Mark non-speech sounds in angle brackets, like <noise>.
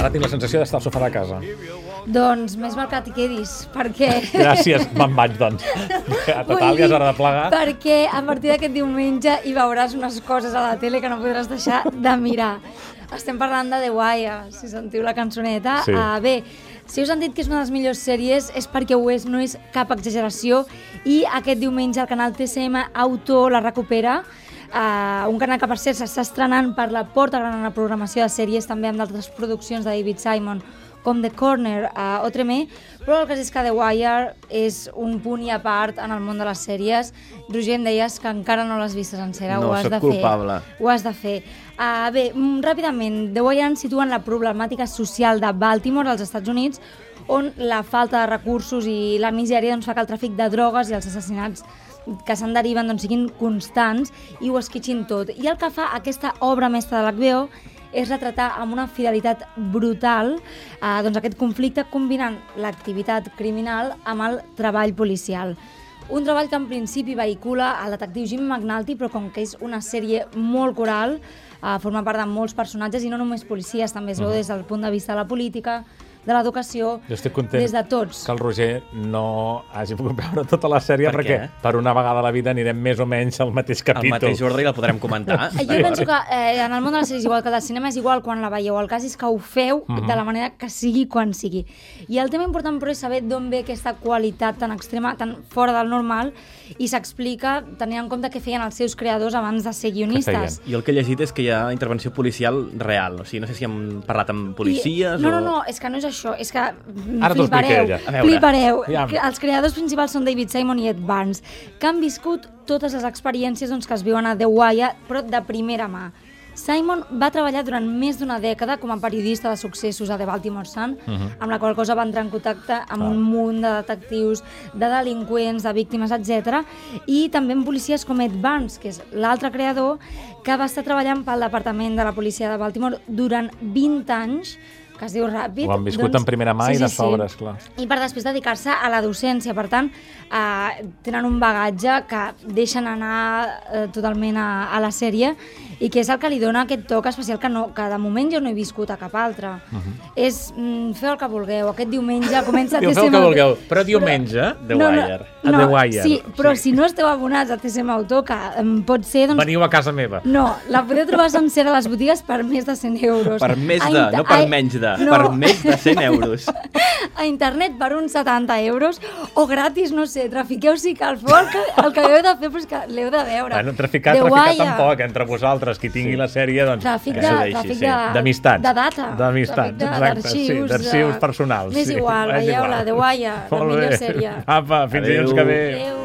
Ara tinc la sensació d'estar al sofà de casa. Doncs més val que t'hi quedis, perquè... Gràcies, me'n vaig, doncs. Total, ja és hora de plegar. Perquè a partir d'aquest diumenge hi veuràs unes coses a la tele que no podràs deixar de mirar. Estem parlant de The Wire, si sentiu la cançoneta. Sí. Uh, bé, si us han dit que és una de les millors sèries és perquè ho és, no és cap exageració. I aquest diumenge el canal TCM Auto la recupera Uh, un canal que per cert s'està estrenant per la porta gran a la programació de sèries també amb d'altres produccions de David Simon com The Corner uh, o Tremé, però el cas és que The Wire és un punt i a part en el món de les sèries. Roger, em deies que encara no l'has vist sencera, No, ho has de culpable. fer. Ho has de fer. Uh, bé, mm, ràpidament, The Wire ens situa en la problemàtica social de Baltimore, als Estats Units, on la falta de recursos i la misèria doncs, fa que el tràfic de drogues i els assassinats que se'n deriven doncs, siguin constants i ho esquitxin tot. I el que fa aquesta obra mestra de l'HBO és retratar amb una fidelitat brutal eh, doncs aquest conflicte combinant l'activitat criminal amb el treball policial. Un treball que en principi vehicula el detectiu Jim McNulty, però com que és una sèrie molt coral, eh, forma part de molts personatges i no només policies, també es veu des del punt de vista de la política, de l'educació, Jo estic content des de tots. que el Roger no hagi pogut veure tota la sèrie Per perquè què? per una vegada a la vida anirem més o menys al mateix capítol. mateix ordre i el podrem comentar. <laughs> Jo penso que eh, en el món de les sèries, igual que el del cinema, és igual quan la veieu. El cas és que ho feu Mhm. de la manera que sigui quan sigui. I el tema important, però, és saber d'on ve aquesta qualitat tan extrema, tan fora del normal, i s'explica tenint en compte què feien els seus creadors abans de ser guionistes. Jo el que he llegit és que hi ha intervenció policial real. O sigui, no sé si hem parlat amb policies I, no, o... no, no, és que no és això, és que Ara t'ho flipareu, veure. flipareu. Que Els creadors principals són David Simon i Ed Barnes, que han viscut totes les experiències doncs, que es viuen a The Wire, però de primera mà. Simon va treballar durant més d'una dècada com a periodista de successos a The Baltimore Sun, amb la qual cosa va entrar en contacte amb un munt de detectius, de delinqüents, de víctimes, etc. I també amb policies com Ed Barnes, que és l'altre creador, que va estar treballant pel Departament de la Policia de Baltimore durant 20 anys, que es diu ràpid. Ho han viscut en primera mà i de sobres, clar. I per després dedicar-se a la docència. Per tant, eh, tenen un bagatge que deixen anar eh, totalment a, a la sèrie i que és el que li dona aquest toc especial que, no, que de moment jo no he viscut a cap altre. És mm, feu el que vulgueu. Aquest diumenge comença a Diu, feu el que vulgueu, però diumenge... The Wire. A The Wire. Sí, però si no esteu abonats a TCM Autor, que em pot ser... Doncs, Veniu a casa meva. no, la podeu trobar sencera a les botigues per més de 100 euros. Per més de, no per menys de, no. per més de 100 euros. <laughs> a internet per uns 70 euros o gratis, no sé, trafiqueu si cal fort, que el que heu de fer però és que l'heu de veure. Bueno, traficar, The traficar Wire, tampoc, entre vosaltres, qui tingui la sèrie, doncs... Tràfic eh, de, deixi, tràfic sí. de, D'amistats. de data. D'amistats, Tràfic de- exacte, sí, d'arxius, de- personals. M'és sí, igual, <laughs> és veieu-la, igual. The Wire, la millor bé. sèrie. Apa, fins dilluns que ve. Adéu.